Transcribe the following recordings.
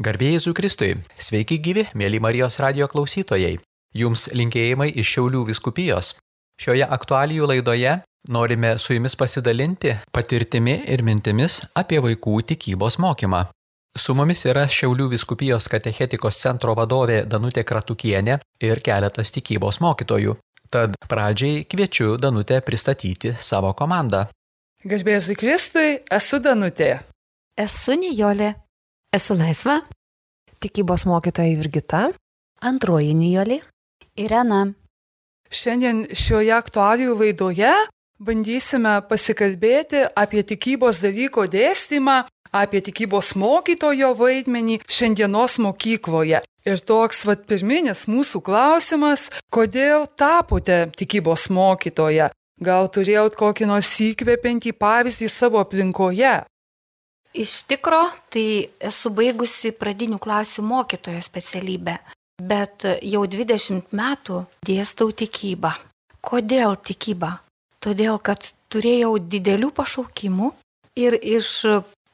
Garbėjai Zukristui, sveiki gyvi, mėly Marijos radio klausytojai. Jums linkėjimai iš Šiaulių viskupijos. Šioje aktualijų laidoje norime su jumis pasidalinti patirtimi ir mintimis apie vaikų tikybos mokymą. Su mumis yra Šiaulių viskupijos katechetikos centro vadovė Danutė Kratukienė ir keletas tikybos mokytojų. Tad pradžiai kviečiu Danutę pristatyti savo komandą. Garbėjai Zukristui, esu Danutė. Esu Nijolė. Esu laisva. Tikybos mokytoja Jurgita. Antroji Nijolė. Irena. Šiandien šioje aktualijų laidoje bandysime pasikalbėti apie tikybos dalyko dėstymą, apie tikybos mokytojo vaidmenį šiandienos mokykloje. Ir toks vat pirminis mūsų klausimas, kodėl tapote tikybos mokytoja? Gal turėjot kokį nors įkvepiantį pavyzdį savo aplinkoje? Iš tikro, tai esu baigusi pradinių klasių mokytojo specialybę, bet jau 20 metų dėstau tikybą. Kodėl tikybą? Todėl, kad turėjau didelių pašaukimų ir iš,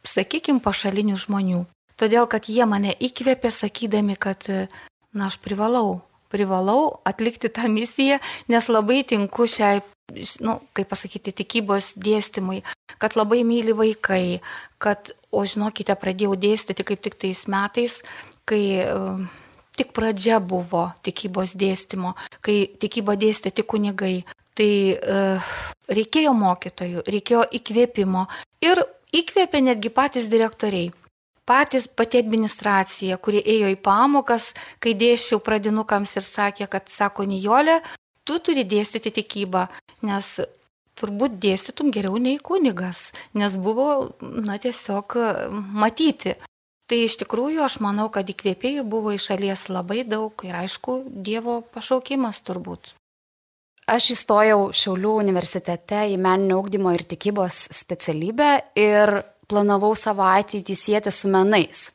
sakykime, pašalinių žmonių. Todėl, kad jie mane įkvėpė sakydami, kad, na, aš privalau, privalau atlikti tą misiją, nes labai tinku šiai nu, kaip pasakyti, tikybos dėstymui, kad labai myli vaikai, kad, o žinokite, pradėjau dėstyti kaip tik tais metais, kai uh, tik pradžia buvo tikybos dėstymo, kai tikybą dėstė tik kunigai. Tai uh, reikėjo mokytojų, reikėjo įkvėpimo ir įkvėpė netgi patys direktoriai. Patys pati administracija, kuri ėjo į pamokas, kai dėšiau pradinukams ir sakė, kad sako Nijolė, tu turi dėstyti tikybą, nes turbūt dėstytum geriau nei kunigas, nes buvo, na, tiesiog matyti. Tai iš tikrųjų aš manau, kad įkvėpėjų buvo iš šalies labai daug ir aišku, Dievo pašaukimas turbūt. Aš įstojau Šiaulių universitete į meninio augdymo ir tikybos specialybę ir planavau savo ateitį sieti su menais.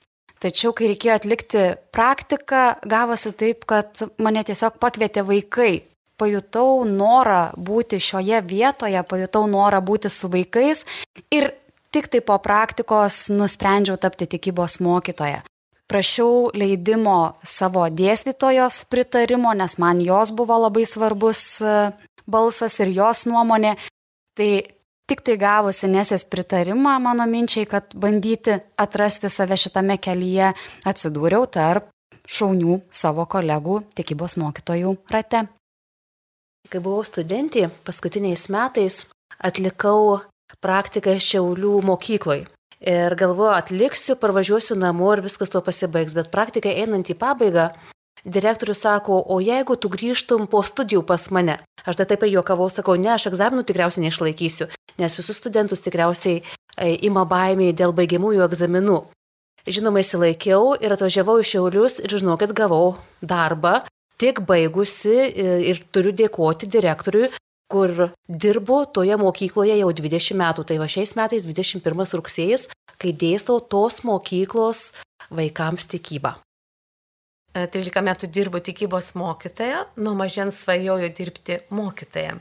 Tačiau, kai reikėjo atlikti praktiką, gavosi taip, kad mane tiesiog pakvietė vaikai pajutau norą būti šioje vietoje, pajutau norą būti su vaikais ir tik tai po praktikos nusprendžiau tapti tikybos mokytoja. Prašiau leidimo savo dėstytojos pritarimo, nes man jos buvo labai svarbus e, balsas ir jos nuomonė. Tai tik tai gavusi nesės pritarimą mano minčiai, kad bandyti atrasti save šitame kelyje, atsidūriau tarp šaunių savo kolegų tikybos mokytojų rate. Kai buvau studentė, paskutiniais metais atlikau praktiką Šiaulių mokykloje. Ir galvoju, atliksiu, parvažiuosiu namo ir viskas tuo pasibaigs. Bet praktika einant į pabaigą, direktorius sako, o jeigu tu grįžtum po studijų pas mane, aš tai taip juokavau, sakau, ne, aš egzaminų tikriausiai neišlaikysiu, nes visus studentus tikriausiai e, ima baimiai dėl baigiamųjų egzaminų. Žinoma, įsilaikiau ir atvažiavau iš Šiaulius ir žinokit, gavau darbą tik baigusi e, ir turiu dėkoti direktoriui, kur dirbu toje mokykloje jau 20 metų. Tai va šiais metais 21 rugsėjas, kai dėstau tos mokyklos vaikams tikybą. 13 e, metų dirbu tikybos mokytoja, nuo mažens svajoju dirbti mokytoja.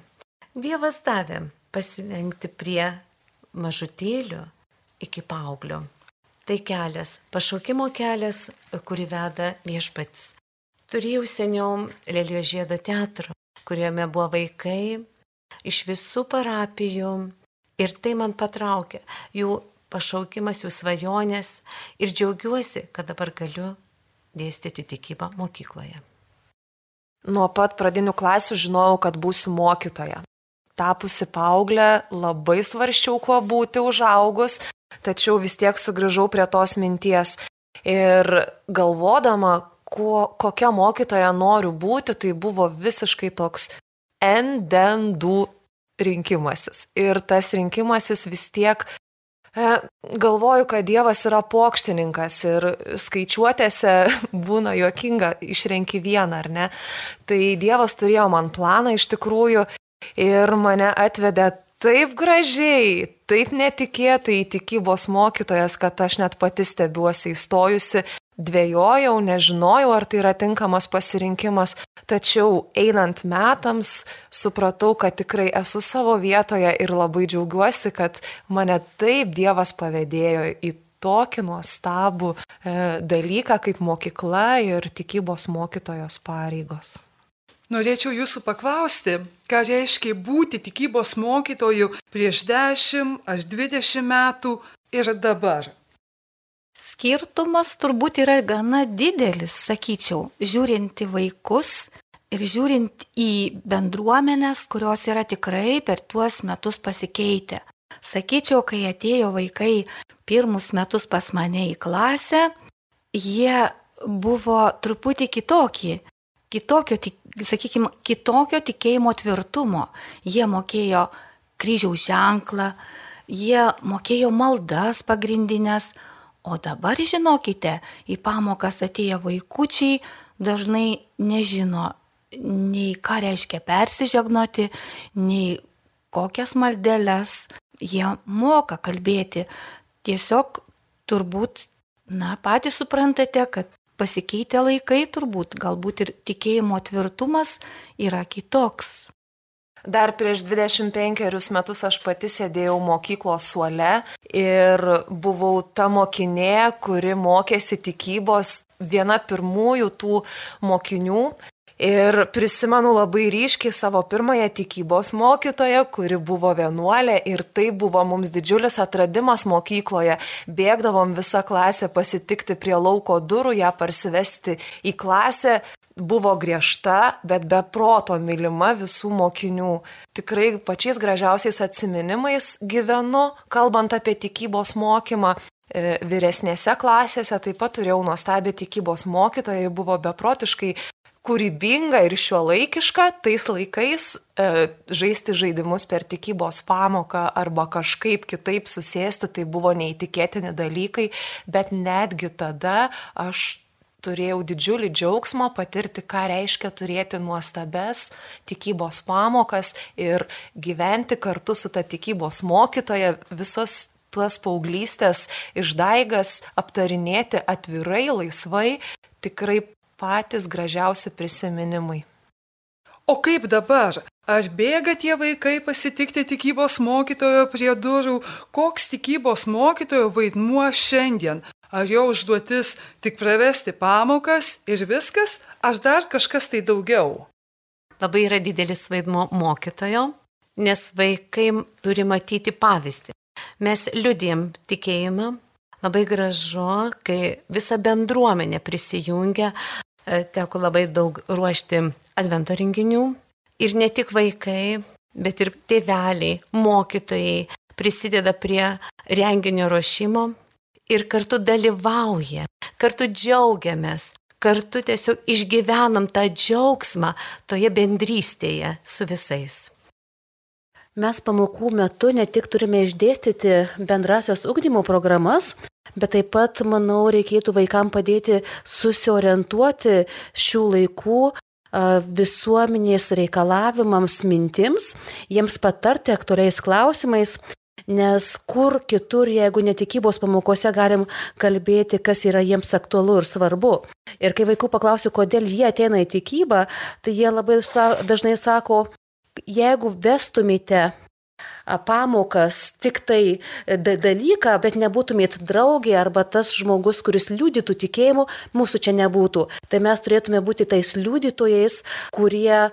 Dievas davė pasirengti prie mažutėlių iki paauglio. Tai kelias, pašaukimo kelias, kurį veda viešpats. Turėjau seniau Lelijos žiedo teatrą, kuriame buvo vaikai iš visų parapijų ir tai man patraukė jų pašaukimas, jų svajonės ir džiaugiuosi, kad dabar galiu dėstyti tikybą mokykloje. Nuo pat pradinių klasių žinojau, kad būsiu mokytoja. Tapusi paauglę, labai svarščiau, kuo būti užaugus, tačiau vis tiek sugrįžau prie tos minties. Ir galvodama, kuo, kokia mokytoja noriu būti, tai buvo visiškai toks endendų rinkimasis. Ir tas rinkimasis vis tiek galvoju, kad Dievas yra pokštininkas ir skaičiuotėse būna juokinga išrenki vieną, ar ne. Tai Dievas turėjo man planą iš tikrųjų ir mane atvedė taip gražiai, taip netikėtai į tikybos mokytojas, kad aš net pati stebiuosi įstojusi dvėjojau, nežinojau, ar tai yra tinkamas pasirinkimas, tačiau einant metams supratau, kad tikrai esu savo vietoje ir labai džiaugiuosi, kad mane taip Dievas pavėdėjo į tokį nuostabų e, dalyką kaip mokykla ir tikybos mokytojos pareigos. Norėčiau jūsų paklausti, ką reiškia būti tikybos mokytoju prieš 10 ar 20 metų ir dabar. Skirtumas turbūt yra gana didelis, sakyčiau, žiūrint į vaikus ir žiūrint į bendruomenės, kurios yra tikrai per tuos metus pasikeitę. Sakyčiau, kai atėjo vaikai pirmus metus pas mane į klasę, jie buvo truputį kitokie, kitokio, sakykime, kitokio tikėjimo tvirtumo. Jie mokėjo kryžiaus ženklą, jie mokėjo maldas pagrindinės, o dabar žinokite, į pamokas atėję vaikučiai dažnai nežino nei ką reiškia persižegnoti, nei kokias maldeles jie moka kalbėti. Tiesiog turbūt, na, patys suprantate, kad pasikeitę laikai turbūt, galbūt ir tikėjimo tvirtumas yra kitoks. Dar prieš 25 metus aš pati sėdėjau mokyklos suole ir buvau ta mokinė, kuri mokėsi tikybos, viena pirmųjų tų mokinių. Ir prisimenu labai ryškiai savo pirmąją tikybos mokytoją, kuri buvo vienuolė ir tai buvo mums didžiulis atradimas mokykloje. Bėgdavom visą klasę pasitikti prie lauko durų, ją parsivesti į klasę. Buvo griežta, bet be proto mylima visų mokinių. Tikrai pačiais gražiausiais atminimais gyvenu, kalbant apie tikybos mokymą e, vyresnėse klasėse taip pat turėjau nuostabią tikybos mokytoją, ji buvo beprotiškai kūrybinga ir šiuolaikiška tais laikais e, žaisti žaidimus per tikybos pamoką arba kažkaip kitaip susėsti, tai buvo neįtikėtini dalykai, bet netgi tada aš turėjau didžiulį džiaugsmą patirti, ką reiškia turėti nuostabes tikybos pamokas ir gyventi kartu su ta tikybos mokytoja visas tuos paauglystės išdaigas aptarinėti atvirai, laisvai, tikrai patys gražiausi prisiminimai. O kaip dabar? Ar bėga tie vaikai pasitikti tikybos mokytojo prie durų? Koks tikybos mokytojo vaidmuo šiandien? Ar jo užduotis tik pravesti pamokas ir viskas, ar dar kažkas tai daugiau? Labai yra didelis vaidmuo mokytojo, nes vaikai turi matyti pavyzdį. Mes liudijam tikėjimą, labai gražu, kai visa bendruomenė prisijungia, teko labai daug ruošti advento renginių. Ir ne tik vaikai, bet ir tėveliai, mokytojai prisideda prie renginio ruošimo ir kartu dalyvauja, kartu džiaugiamės, kartu tiesiog išgyvenam tą džiaugsmą toje bendrystėje su visais. Mes pamokų metu ne tik turime išdėstyti bendrasias ugdymo programas, Bet taip pat, manau, reikėtų vaikam padėti susiorientuoti šių laikų visuomenės reikalavimams, mintims, jiems patarti aktualiais klausimais, nes kur kitur, jeigu netikybos pamokose galim kalbėti, kas yra jiems aktualu ir svarbu. Ir kai vaikų paklausiu, kodėl jie ateina į tikybą, tai jie labai dažnai sako, jeigu vestumėte pamokas, tik tai e, dalyką, bet nebūtumėt draugė arba tas žmogus, kuris liudytų tikėjimu, mūsų čia nebūtų. Tai mes turėtume būti tais liudytojais, kurie e,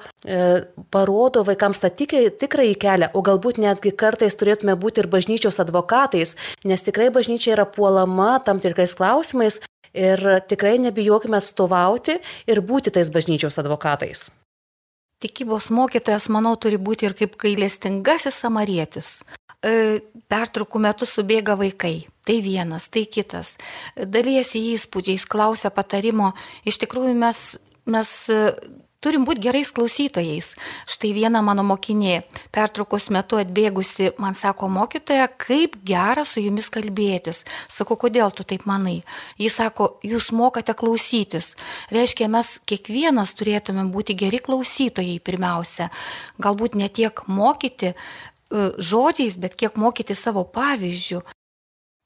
parodo vaikams tą tikrąjį kelią, o galbūt netgi kartais turėtume būti ir bažnyčios advokatais, nes tikrai bažnyčia yra puolama tam tikrais klausimais ir tikrai nebijokime atstovauti ir būti tais bažnyčios advokatais. Tikybos mokytojas, manau, turi būti ir kaip gailestingasis samarietis. E, pertraukų metu subėga vaikai. Tai vienas, tai kitas. Dalyjasi įspūdžiais, klausia patarimo. Iš tikrųjų mes, mes Turim būti gerais klausytojais. Štai viena mano mokinė pertraukos metu atbėgusi man sako, mokytoja, kaip gera su jumis kalbėtis. Sako, kodėl tu taip manai? Jis sako, jūs mokate klausytis. Reiškia, mes kiekvienas turėtume būti geri klausytojai pirmiausia. Galbūt ne tiek mokyti e, žodžiais, bet kiek mokyti savo pavyzdžių.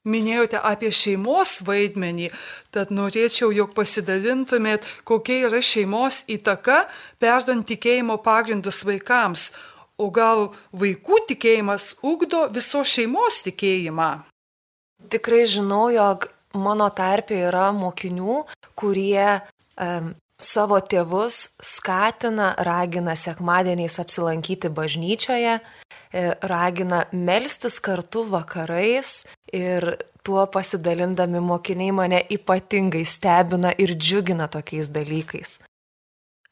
Minėjote apie šeimos vaidmenį, tad norėčiau, jog pasidalintumėt, kokia yra šeimos įtaka, perdant tikėjimo pagrindus vaikams, o gal vaikų tikėjimas ugdo viso šeimos tikėjimą? Tikrai žinau, jog mano tarpė yra mokinių, kurie um, savo tėvus skatina, ragina sekmadieniais apsilankyti bažnyčioje, e, ragina melstis kartu vakarais ir tuo pasidalindami mokiniai mane ypatingai stebina ir džiugina tokiais dalykais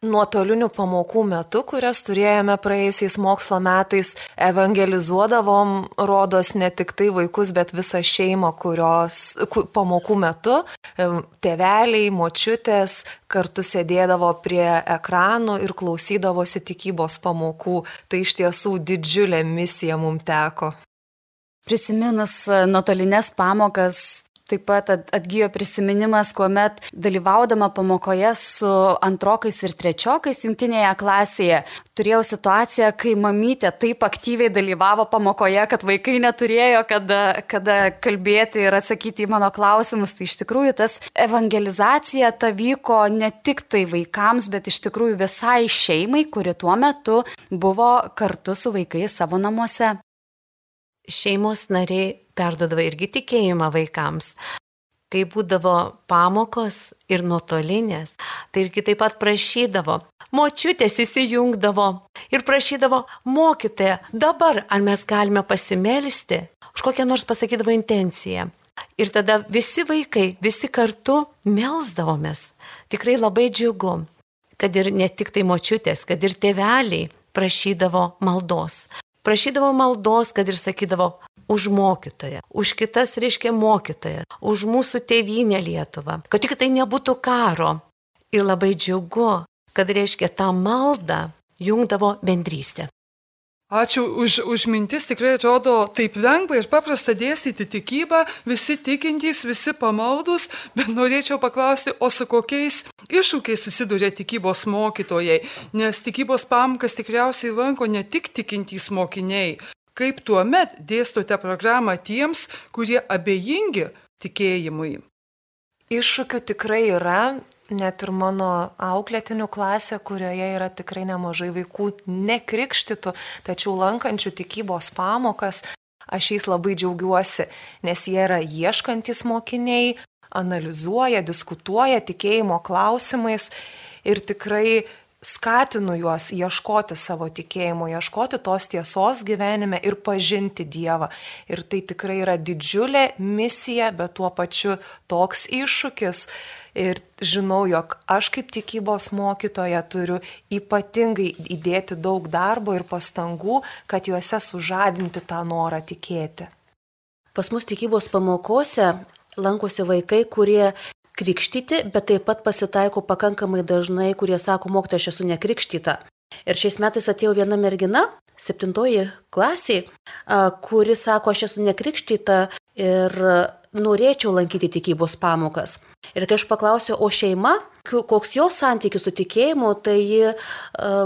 nuotolinių pamokų metu, kurias turėjome praėjusiais mokslo metais, evangelizuodavom, rodos, ne tik tai vaikus, bet visą šeimą, kurios pamokų metu tėveliai, močiutės kartu sėdėdavo prie ekranų ir klausydavosi tikybos pamokų. Tai iš tiesų didžiulė misija mums teko. Prisiminus nuotolinės pamokas, Taip pat atgyjo prisiminimas, kuomet dalyvaudama pamokoje su antrokais ir trečiokais jungtinėje klasėje turėjau situaciją, kai mamytė taip aktyviai dalyvavo pamokoje, kad vaikai neturėjo kada, kada kalbėti ir atsakyti į mano klausimus. Tai iš tikrųjų tas evangelizacija ta vyko ne tik tai vaikams, bet iš tikrųjų visai šeimai, kuri tuo metu buvo kartu su vaikais savo namuose šeimos nariai perdodavo irgi tikėjimą vaikams. Kai būdavo pamokos ir nuotolinės, tai irgi taip pat prašydavo, močiutės įsijungdavo ir prašydavo mokytoją, dabar ar mes galime pasimelsti, už kokią nors pasakydavo intenciją. Ir tada visi vaikai, visi kartu melsdavomės. Tikrai labai džiugu, kad ir ne tik tai močiutės, kad ir tėveliai prašydavo maldos prašydavo maldos, kad ir sakydavo už mokytoją, už kitas reiškia mokytoją, už mūsų tėvynę Lietuvą, kad tik tai nebūtų karo. Ir labai džiugu, kad reiškia tą maldą jungdavo bendrystė. Ačiū už, už mintis, tikrai atrodo taip lengva ir paprasta dėstyti tikybą, visi tikintys, visi pamaldus, bet norėčiau paklausti, o su kokiais iššūkiais susiduria tikybos mokytojai, nes tikybos pamokas tikriausiai lanko ne tik tikintys mokiniai. Kaip tuo met dėstote programą tiems, kurie abejingi tikėjimui? Iššūkių tikrai yra, net ir mano auklėtinių klasė, kurioje yra tikrai nemažai vaikų nekrikštytų, tačiau lankančių tikybos pamokas, aš jais labai džiaugiuosi, nes jie yra ieškantis mokiniai, analizuoja, diskutuoja tikėjimo klausimais ir tikrai skatinu juos ieškoti savo tikėjimo, ieškoti tos tiesos gyvenime ir pažinti Dievą. Ir tai tikrai yra didžiulė misija, bet tuo pačiu toks iššūkis. Ir žinau, jog aš kaip tikybos mokytoja turiu ypatingai įdėti daug darbo ir pastangų, kad juose sužadinti tą norą tikėti. Pas mus tikybos pamokose lankosi vaikai, kurie krikštyti, bet taip pat pasitaiko pakankamai dažnai, kurie sako, mokytoja, aš esu nekrikštyta. Ir šiais metais atėjo viena mergina, septintoji klasiai, kuri sako, aš esu nekrikštyta ir norėčiau lankyti tikybos pamokas. Ir kai aš paklausiau, o šeima, koks jos santykis su tikėjimu, tai ji e,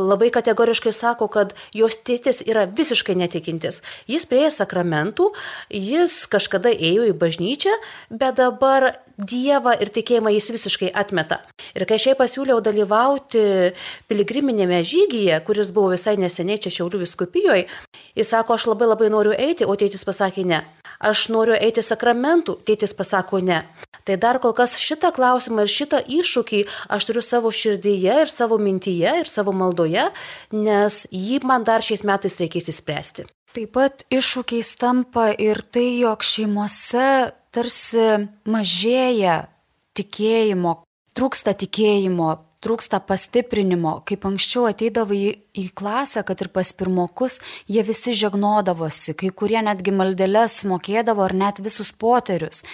labai kategoriškai sako, kad jos tėtis yra visiškai netikintis. Jis prieė sakramentų, jis kažkada ėjo į bažnyčią, bet dabar Dievą ir tikėjimą jis visiškai atmeta. Ir kai šiai pasiūliau dalyvauti piligriminėme žygyje, kuris buvo visai neseniai čia Šiaulių viskupijoje, jis sako, aš labai labai noriu eiti, o tėtis pasakė ne. Aš noriu eiti sakramentų, tėtis pasako ne. Tai dar kol kas šitą klausimą ir šitą iššūkį aš turiu savo širdyje ir savo mintyje ir savo maldoje, nes jį man dar šiais metais reikės įspręsti. Taip pat iššūkiais tampa ir tai, jog šeimose tarsi mažėja tikėjimo, trūksta tikėjimo, trūksta pastiprinimo. Kaip anksčiau ateidavo į, į klasę, kad ir pas pirmokus, jie visi žegnodavosi, kai kurie netgi maldelės mokėdavo ar net visus poterius.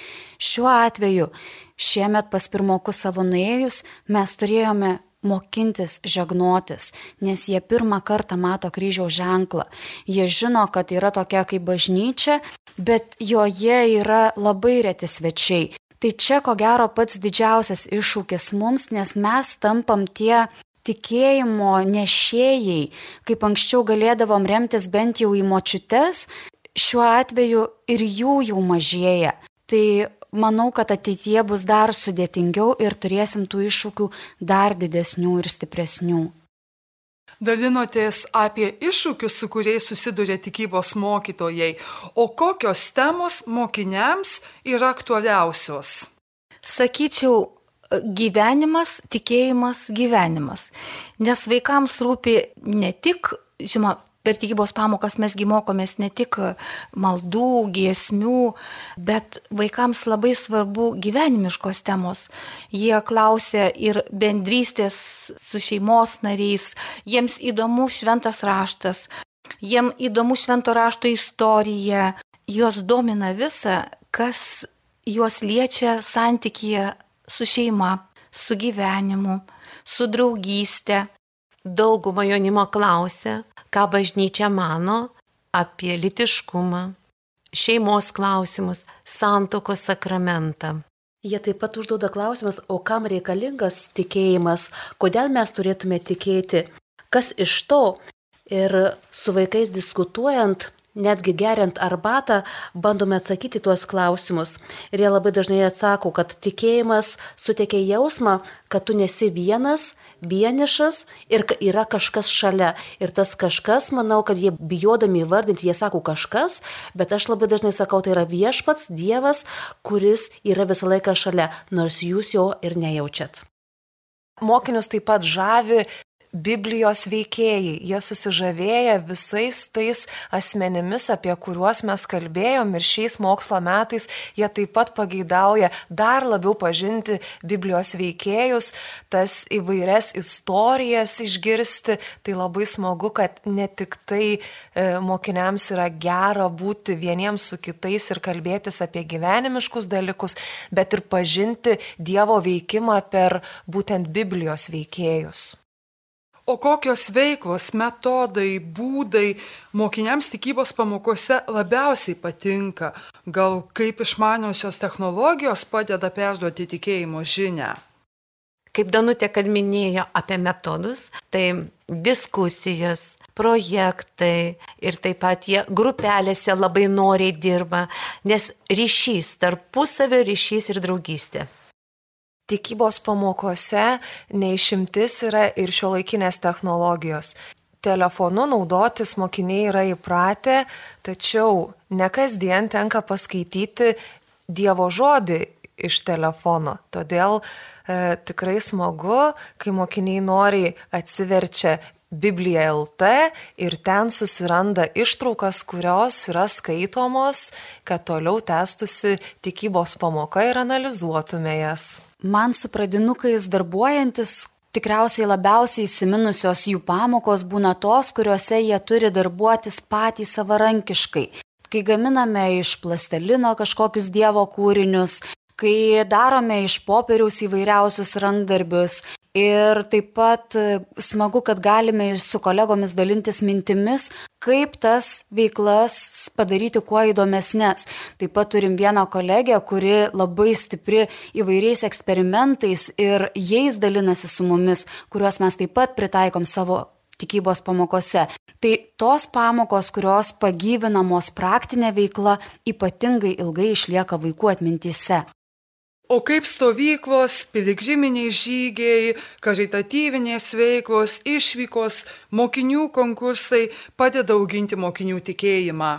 Šiuo atveju, šiemet pas pirmokus savo nuėjus, mes turėjome mokintis žegnotis, nes jie pirmą kartą mato kryžiaus ženklą. Jie žino, kad yra tokia kaip bažnyčia, bet joje yra labai reti svečiai. Tai čia ko gero pats didžiausias iššūkis mums, nes mes tampam tie tikėjimo nešėjai, kaip anksčiau galėdavom remtis bent jau į močiutes, šiuo atveju ir jų jau mažėja. Tai manau, kad ateityje bus dar sudėtingiau ir turėsim tų iššūkių dar didesnių ir stipresnių. Dalinotės apie iššūkius, su kuriais susiduria tikybos mokytojai, o kokios temos mokiniams yra aktualiausios? Sakyčiau, gyvenimas, tikėjimas, gyvenimas. Nes vaikams rūpi ne tik, žinoma, per tikybos pamokas mesgi mokomės ne tik maldų, giesmių, bet vaikams labai svarbu gyvenimiškos temos. Jie klausia ir bendrystės su šeimos nariais, jiems įdomu šventas raštas, jiems įdomu švento rašto istorija, juos domina visa, kas juos liečia santykėje su šeima, su gyvenimu, su draugystė. Dauguma jaunimo klausia, ką bažnyčia mano apie litiškumą, šeimos klausimus, santokos sakramentą. Jie taip pat užduoda klausimas, o kam reikalingas tikėjimas, kodėl mes turėtume tikėti, kas iš to. Ir su vaikais diskutuojant, netgi geriant arbatą, bandome atsakyti tuos klausimus. Ir jie labai dažnai atsako, kad tikėjimas suteikia jausmą, kad tu nesi vienas, vienišas ir yra kažkas šalia. Ir tas kažkas, manau, kad jie bijodami įvardinti, jie sako kažkas, bet aš labai dažnai sakau, tai yra viešpats, Dievas, kuris yra visą laiką šalia, nors jūs jo ir nejaučiat. Mokinius taip pat žavi Biblijos veikėjai. Jie susižavėja visais tais asmenimis, apie kuriuos mes kalbėjom ir šiais mokslo metais jie taip pat pageidauja dar labiau pažinti Biblijos veikėjus, tas įvairias istorijas išgirsti. Tai labai smagu, kad ne tik tai e, mokiniams yra gera būti vieniems su kitais ir kalbėtis apie gyvenimiškus dalykus, bet ir pažinti Dievo veikimą per būtent Biblijos veikėjus. O kokios veiklos, metodai, būdai mokiniams tikybos pamokose labiausiai patinka? Gal kaip išmaniosios technologijos padeda perduoti tikėjimo žinę? Kaip Danutė, kad minėjo apie metodus, tai diskusijos, projektai ir taip pat jie grupelėse labai noriai dirba, nes ryšys, tarpusavio ryšys ir draugystė tikybos pamokose neišimtis yra ir šio laikinės technologijos. Telefonu naudotis mokiniai yra įpratę, tačiau ne kasdien tenka paskaityti Dievo žodį iš telefono. Todėl e, tikrai smagu, kai mokiniai noriai atsiverčia Biblija LT ir ten susiranda ištraukas, kurios yra skaitomos, kad toliau tęstusi tikybos pamoka ir analizuotume jas. Man su pradinukais darbuojantis tikriausiai labiausiai įsiminusios jų pamokos būna tos, kuriuose jie turi darbuotis patys savarankiškai. Kai gaminame iš plastelino kažkokius Dievo kūrinius, kai darome iš popieriaus įvairiausius rankdarbius, Ir taip pat e, smagu, kad galime su kolegomis dalintis mintimis, kaip tas veiklas padaryti kuo įdomesnės. Taip pat turim vieną kolegę, kuri labai stipri įvairiais eksperimentais ir jais dalinasi su mumis, kuriuos mes taip pat pritaikom savo tikybos pamokose. Tai tos pamokos, kurios pagyvinamos praktinė veikla, ypatingai ilgai išlieka vaikų atmintyse. O kaip stovyklos, piligriminiai žygiai, karitatyvinės veiklos, išvykos, mokinių konkursai padeda auginti mokinių tikėjimą.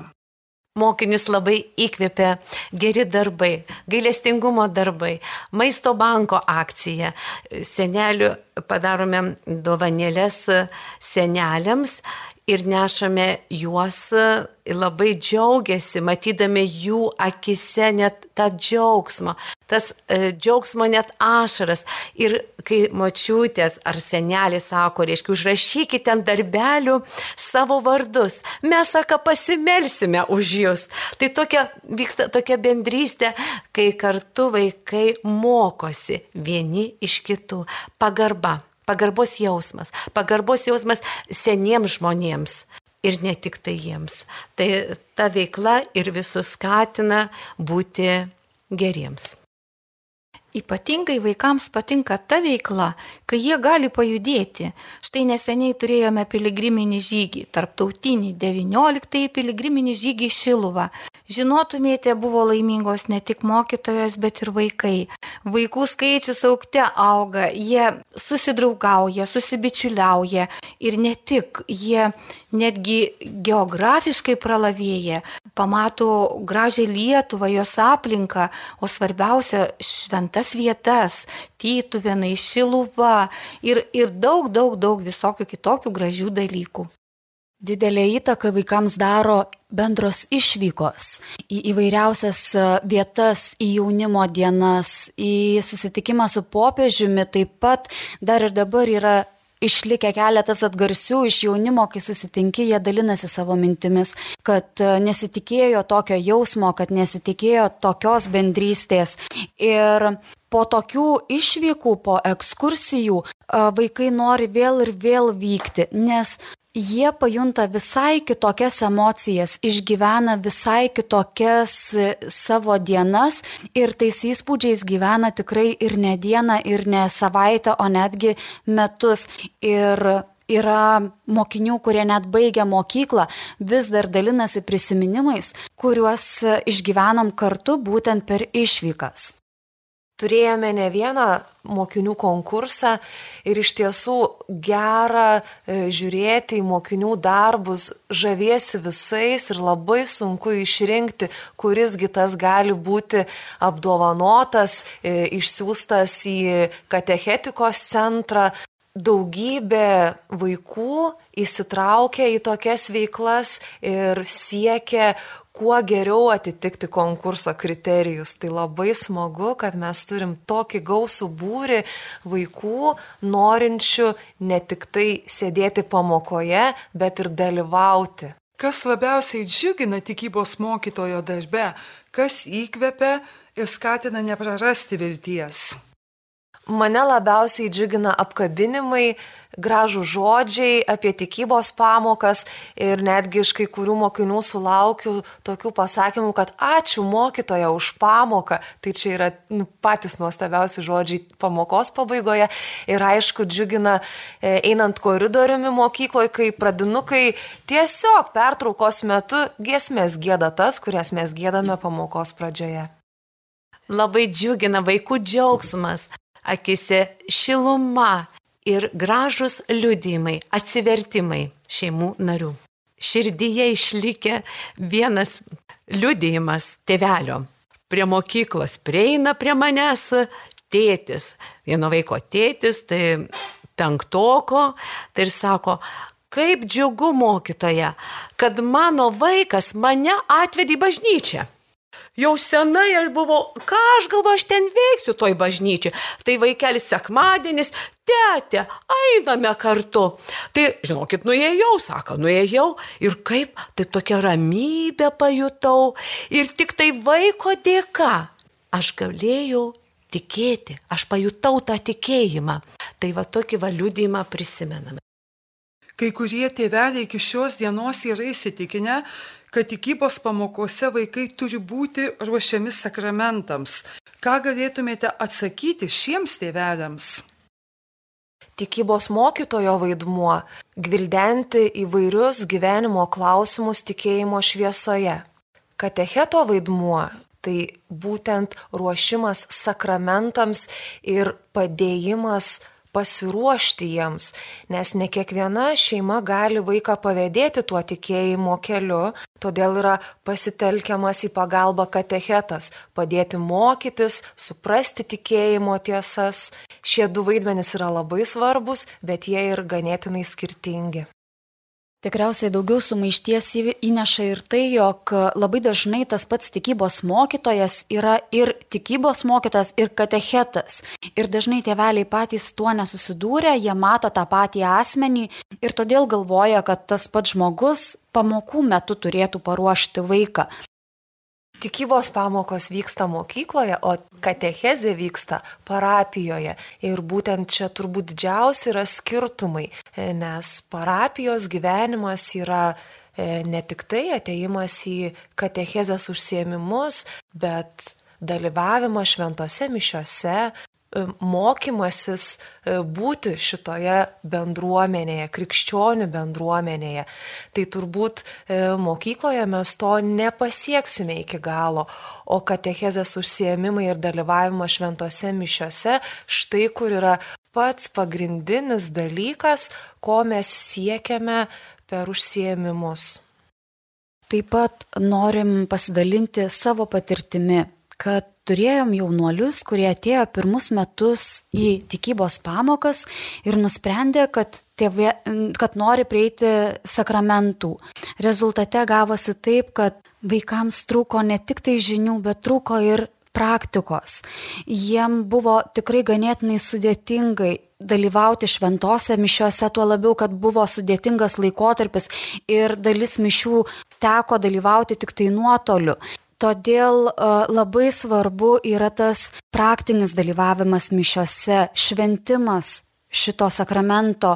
Mokinis labai įkvėpia geri darbai, gailestingumo darbai, maisto banko akcija. Senelių padarome dovanėlės seneliams ir nešame juos ir labai džiaugiasi, matydami jų akise net tą džiaugsmą, tas e, džiaugsmo net ašaras. Ir kai močiutės ar senelė sako, reiškia, užrašykite ant darbelių savo vardus, mes, sako, pasimelsime už jūs. Tai tokia vyksta tokia bendrystė, kai kartu vaikai mokosi vieni iš kitų. Pagarba pagarbos jausmas, pagarbos jausmas seniems žmonėms ir ne tik tai jiems. Tai ta veikla ir visus skatina būti geriems. Ypatingai vaikams patinka ta veikla, kai jie gali pajudėti. Štai neseniai turėjome piligriminį žygį, tarptautinį 19 piligriminį žygį Šiluvą. Žinotumėte, buvo laimingos ne tik mokytojas, bet ir vaikai. Vaikų skaičius aukte auga, jie susidraugauja, susibičiuliauja ir ne tik, jie netgi geografiškai pralavėja, pamato gražią Lietuvą, jos aplinką, o svarbiausia šventas vietas - Tytuvenai, Šiluva ir, ir daug, daug, daug visokių kitokių gražių dalykų. Didelė įtaka vaikams daro bendros išvykos į įvairiausias vietas, į jaunimo dienas, į susitikimą su popiežiumi, taip pat dar ir dabar yra išlikę keletas atgarsių iš jaunimo, kai susitinki, jie dalinasi savo mintimis, kad e, nesitikėjo tokio jausmo, kad nesitikėjo tokios bendrystės. Ir po tokių išvykų, po ekskursijų e, vaikai nori vėl ir vėl vykti, nes jie pajunta visai kitokias emocijas, išgyvena visai kitokias e, savo dienas ir tais įspūdžiais gyvena tikrai ir ne dieną, ir ne savaitę, o netgi metus. Ir yra mokinių, kurie net baigia mokyklą, vis dar dalinasi prisiminimais, kuriuos išgyvenam kartu būtent per išvykas. Turėjome ne vieną mokinių konkursą ir iš tiesų gera e, žiūrėti į mokinių darbus, žaviesi visais ir labai sunku išrinkti, kurisgi tas gali būti apdovanotas, e, išsiųstas į katechetikos centrą. Daugybė vaikų įsitraukia į tokias veiklas ir siekia kuo geriau atitikti konkurso kriterijus. Tai labai smagu, kad mes turim tokį gausų būrį vaikų, norinčių ne tik tai sėdėti pamokoje, bet ir dalyvauti. Kas labiausiai džiugina tikybos mokytojo darbe, kas įkvepia ir skatina neprarasti vilties? Mane labiausiai džiugina apkabinimai, gražų žodžiai apie tikybos pamokas ir netgi iš kai kurių mokinių sulaukiu tokių pasakymų, kad ačiū mokytoja už pamoką. Tai čia yra nu, patys nuostabiausi žodžiai pamokos pabaigoje. Ir aišku, džiugina e, einant koridoriumi mokykloje, kai pradinukai tiesiog pertraukos metu giesmės gėda tas, kurias mes gėdame pamokos pradžioje. Labai džiugina vaikų džiaugsmas, akise šiluma ir gražus liudymai, atsivertimai šeimų narių. Širdyje išlikė vienas liudijimas tėvelio. Prie mokyklos prieina prie manęs tėtis, vieno vaiko tėtis, tai penktoko, tai ir sako, kaip džiugu mokytoja, kad mano vaikas mane atvedė į bažnyčią. Jau senai aš buvau, ką aš galvoju, aš ten veiksiu toj bažnyčiai. Tai vaikelis sekmadienis, tėtė, einame kartu. Tai, žinokit, nuėjau, sako, nuėjau ir kaip, tai tokia ramybė pajutau. Ir tik tai vaiko dėka aš galėjau tikėti, aš pajutau tą tikėjimą. Tai va tokį valiudymą prisimename. Kai kurie tėveliai iki šios dienos yra įsitikinę, kad tikybos pamokose vaikai turi būti ruošiami sakramentams. Ką galėtumėte atsakyti šiems tėveliams? Tikybos mokytojo vaidmuo - gvildenti įvairius gyvenimo klausimus tikėjimo šviesoje. Katecheto vaidmuo - tai būtent ruošimas sakramentams ir padėjimas pasiruošti jiems, nes ne kiekviena šeima gali vaiką pavėdėti tuo tikėjimo keliu, todėl yra pasitelkiamas į pagalbą katechetas, padėti mokytis, suprasti tikėjimo tiesas. Šie du vaidmenys yra labai svarbus, bet jie ir ganėtinai skirtingi. Tikriausiai daugiau sumaišties įneša ir tai, jog labai dažnai tas pats tikybos mokytojas yra ir tikybos mokytojas, ir katechetas. Ir dažnai tėveliai patys tuo nesusidūrė, jie mato tą patį asmenį ir todėl galvoja, kad tas pats žmogus pamokų metu turėtų paruošti vaiką tikybos pamokos vyksta mokykloje, o katechezė vyksta parapijoje. Ir būtent čia turbūt didžiausi yra skirtumai, nes parapijos gyvenimas yra e, ne tik tai ateimas į katechezės užsiemimus, bet dalyvavimas šventose mišiose, e, mokymasis e, būti šitoje bendruomenėje, krikščionių bendruomenėje. Tai turbūt e, mokykloje mes to nepasieksime iki galo, o katechezės užsiemimai ir dalyvavimas šventose mišiose, štai kur yra pats pagrindinis dalykas, ko mes siekiame per užsiemimus. Taip pat norim pasidalinti savo patirtimi, kad turėjom jaunuolius, kurie atėjo pirmus metus į tikybos pamokas ir nusprendė, kad, tėvė, kad nori prieiti sakramentų. Rezultate gavosi taip, kad vaikams trūko ne tik tai žinių, bet trūko ir praktikos. Jiem buvo tikrai ganėtinai sudėtingai dalyvauti šventose mišiuose, tuo labiau, kad buvo sudėtingas laikotarpis ir dalis mišių teko dalyvauti tik tai nuotoliu. Todėl labai svarbu yra tas praktinis dalyvavimas mišiuose, šventimas šito sakramento,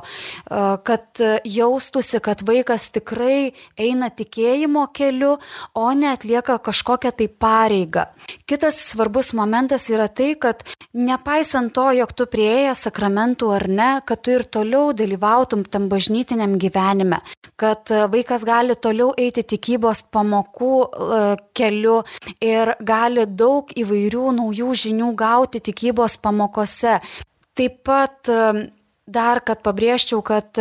kad jaustųsi, kad vaikas tikrai eina tikėjimo keliu, o ne atlieka kažkokią tai pareigą. Kitas svarbus momentas yra tai, kad nepaisant to, jog tu prieėjęs sakramentų ar ne, kad tu ir toliau dalyvautum tam bažnytiniam gyvenime, kad vaikas gali toliau eiti tikybos pamokų keliu ir gali daug įvairių naujų žinių gauti tikybos pamokose. Taip pat dar, kad pabrėžčiau, kad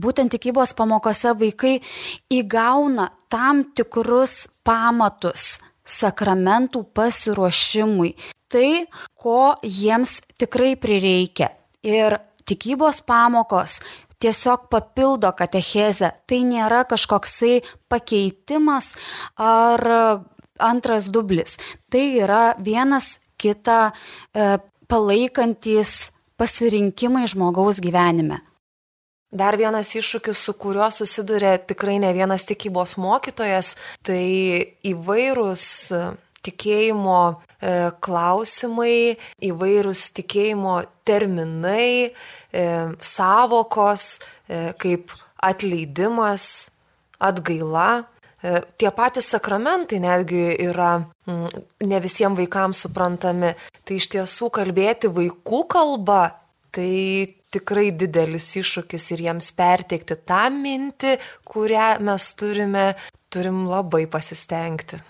būtent tikybos pamokose vaikai įgauna tam tikrus pamatus sakramentų pasiruošimui. Tai, ko jiems tikrai prireikia. Ir tikybos pamokos tiesiog papildo katechezę. Tai nėra kažkoksai pakeitimas ar antras dublis. Tai yra vienas kitą e, palaikantis pasirinkimai žmogaus gyvenime. Dar vienas iššūkis, su kuriuo susiduria tikrai ne vienas tikybos mokytojas, tai įvairūs tikėjimo e, klausimai, įvairūs tikėjimo terminai, e, savokos, e, kaip atleidimas, atgaila. E, tie patys sakramentai netgi yra mm, ne visiems vaikams suprantami. Tai iš tiesų kalbėti vaikų kalba tai tikrai didelis iššūkis ir jiems perteikti tą mintį, kurią mes turime, turim labai pasistengti.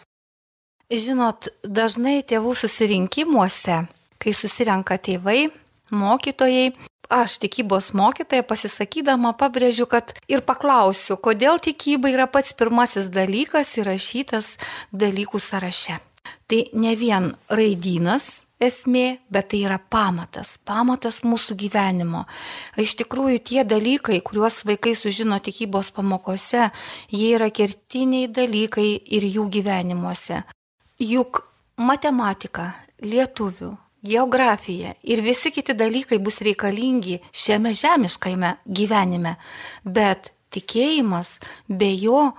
Žinot, dažnai tėvų susirinkimuose, kai susirenka tėvai, mokytojai, aš tikybos mokytoja pasisakydama pabrėžiu, kad ir paklausiu, kodėl tikyba yra pats pirmasis dalykas įrašytas dalykų sąraše. Tai ne vien raidynas esmė, bet tai yra pamatas, pamatas mūsų gyvenimo. Iš tikrųjų, tie dalykai, kuriuos vaikai sužino tikybos pamokose, jie yra kertiniai dalykai ir jų gyvenimuose. Juk matematika, lietuvių, geografija ir visi kiti dalykai bus reikalingi šiame žemiškajame gyvenime, bet tikėjimas be jo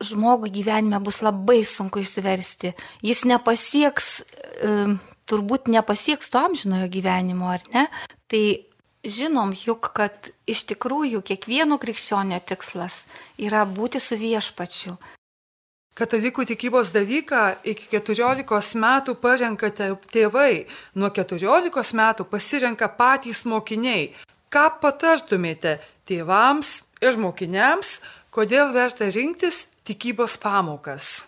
žmogui gyvenime bus labai sunku išsiversti. Jis nepasieks, e, turbūt nepasieks to amžinojo gyvenimo, ar ne? Tai žinom juk, kad iš tikrųjų kiekvieno krikščionio tikslas yra būti su viešpačiu, Katalikų tikybos dalyką iki 14 metų parenka tėvai, nuo 14 metų pasirenka patys mokiniai. Ką patartumėte tėvams ir mokiniams, kodėl verta rinktis tikybos pamokas?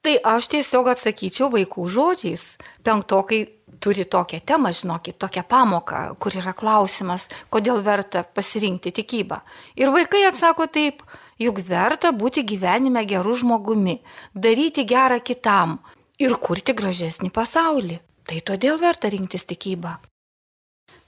Tai aš tiesiog atsakyčiau vaikų žodžiais. Penktokai turi tokią temą, žinokit, tokią pamoką, kur yra klausimas, kodėl verta pasirinkti tikybą. Ir vaikai atsako taip, juk verta būti gyvenime gerų žmogumi, daryti gerą kitam ir kurti gražesnį pasaulį. Tai todėl verta rinktis tikybą.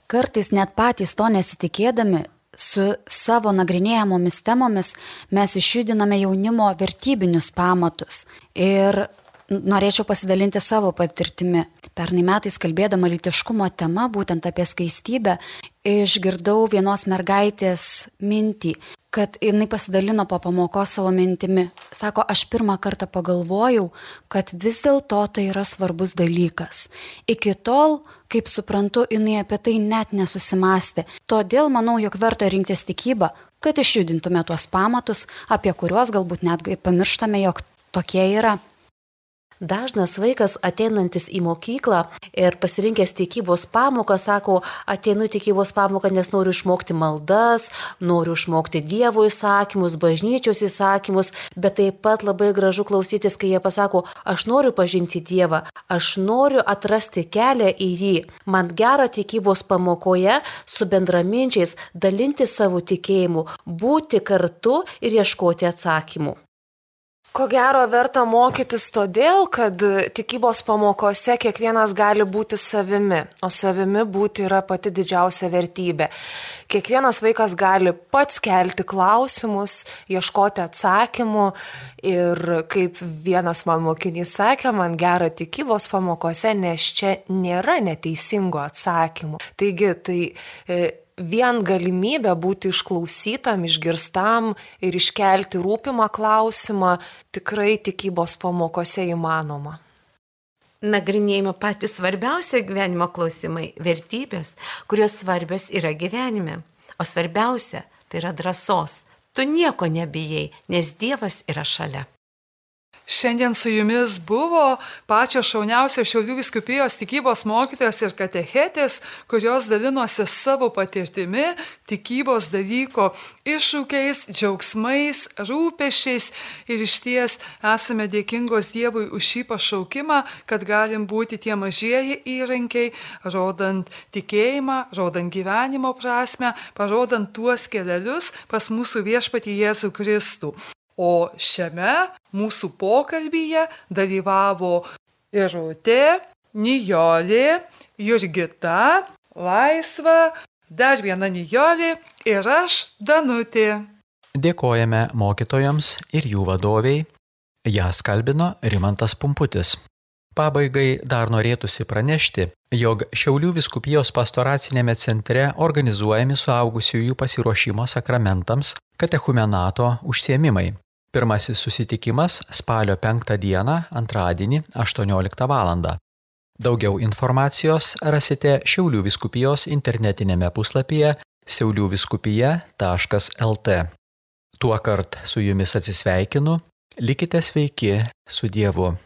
Kartais net patys to nesitikėdami, su savo nagrinėjamomis temomis mes išjudiname jaunimo vertybinius pamatus. Ir norėčiau pasidalinti savo patirtimi. Pernai metais kalbėdama litiškumo tema, būtent apie skaistybę, išgirdau vienos mergaitės mintį, kad jinai pasidalino po pamokos savo mintimi. Sako, aš pirmą kartą pagalvojau, kad vis dėlto tai yra svarbus dalykas. Iki tol, kaip suprantu, jinai apie tai net nesusimastė. Todėl manau, jog verta rinktis tikybą, kad išjudintume tuos pamatus, apie kuriuos galbūt netgi pamirštame, jog tokie yra. Dažnas vaikas ateinantis į mokyklą ir pasirinkęs tikybos pamoką sako, ateinu į tikybos pamoką, nes noriu išmokti maldas, noriu išmokti Dievo įsakymus, bažnyčios įsakymus, bet taip pat labai gražu klausytis, kai jie pasako, aš noriu pažinti Dievą, aš noriu atrasti kelią į jį. Man gera tikybos pamokoje su bendraminčiais dalinti savo tikėjimu, būti kartu ir ieškoti atsakymų. Ko gero verta mokytis todėl, kad tikybos pamokose kiekvienas gali būti savimi, o savimi būti yra pati didžiausia vertybė. Kiekvienas vaikas gali pats kelti klausimus, ieškoti atsakymų ir kaip vienas man mokinys sakė, man gera tikybos pamokose, nes čia nėra neteisingo atsakymų. Taigi tai e, vien galimybė būti išklausytam, išgirstam ir iškelti rūpimą klausimą tikrai tikybos pamokose įmanoma. Nagrinėjimo patys svarbiausia gyvenimo klausimai - vertybės, kurios svarbios yra gyvenime. O svarbiausia - tai yra drąsos. Tu nieko nebijai, nes Dievas yra šalia. Šiandien su jumis buvo pačios šauniausios Šiaulių viskupijos tikybos mokytojas ir katechetės, kurios dalinosi savo patirtimi, tikybos dalyko iššūkiais, džiaugsmais, rūpešiais ir iš ties esame dėkingos Dievui už šį pašaukimą, kad galim būti tie mažieji įrankiai, rodant tikėjimą, rodant gyvenimo prasme, parodant tuos kelius pas mūsų viešpatį Jėzų Kristų. O šiame mūsų pokalbyje dalyvavo Irutė, Nijolė, Jurgita, Laisva, dar viena Nijolė ir aš Danutė. Dėkojame mokytojams ir jų vadoviai. Jas kalbino Rimantas Pumputis. Pabaigai dar norėtųsi pranešti, jog Šiaulių viskupijos pastoracinėme centre organizuojami suaugusiųjų pasiruošimo sakramentams katechumenato užsiemimai. Pirmasis susitikimas spalio 5 dieną, antradienį, 18 val. Daugiau informacijos rasite Šiaulių viskupijos internetinėme puslapyje siauliuviskupija.lt. Tuo kart su jumis atsisveikinu, likite sveiki su Dievu.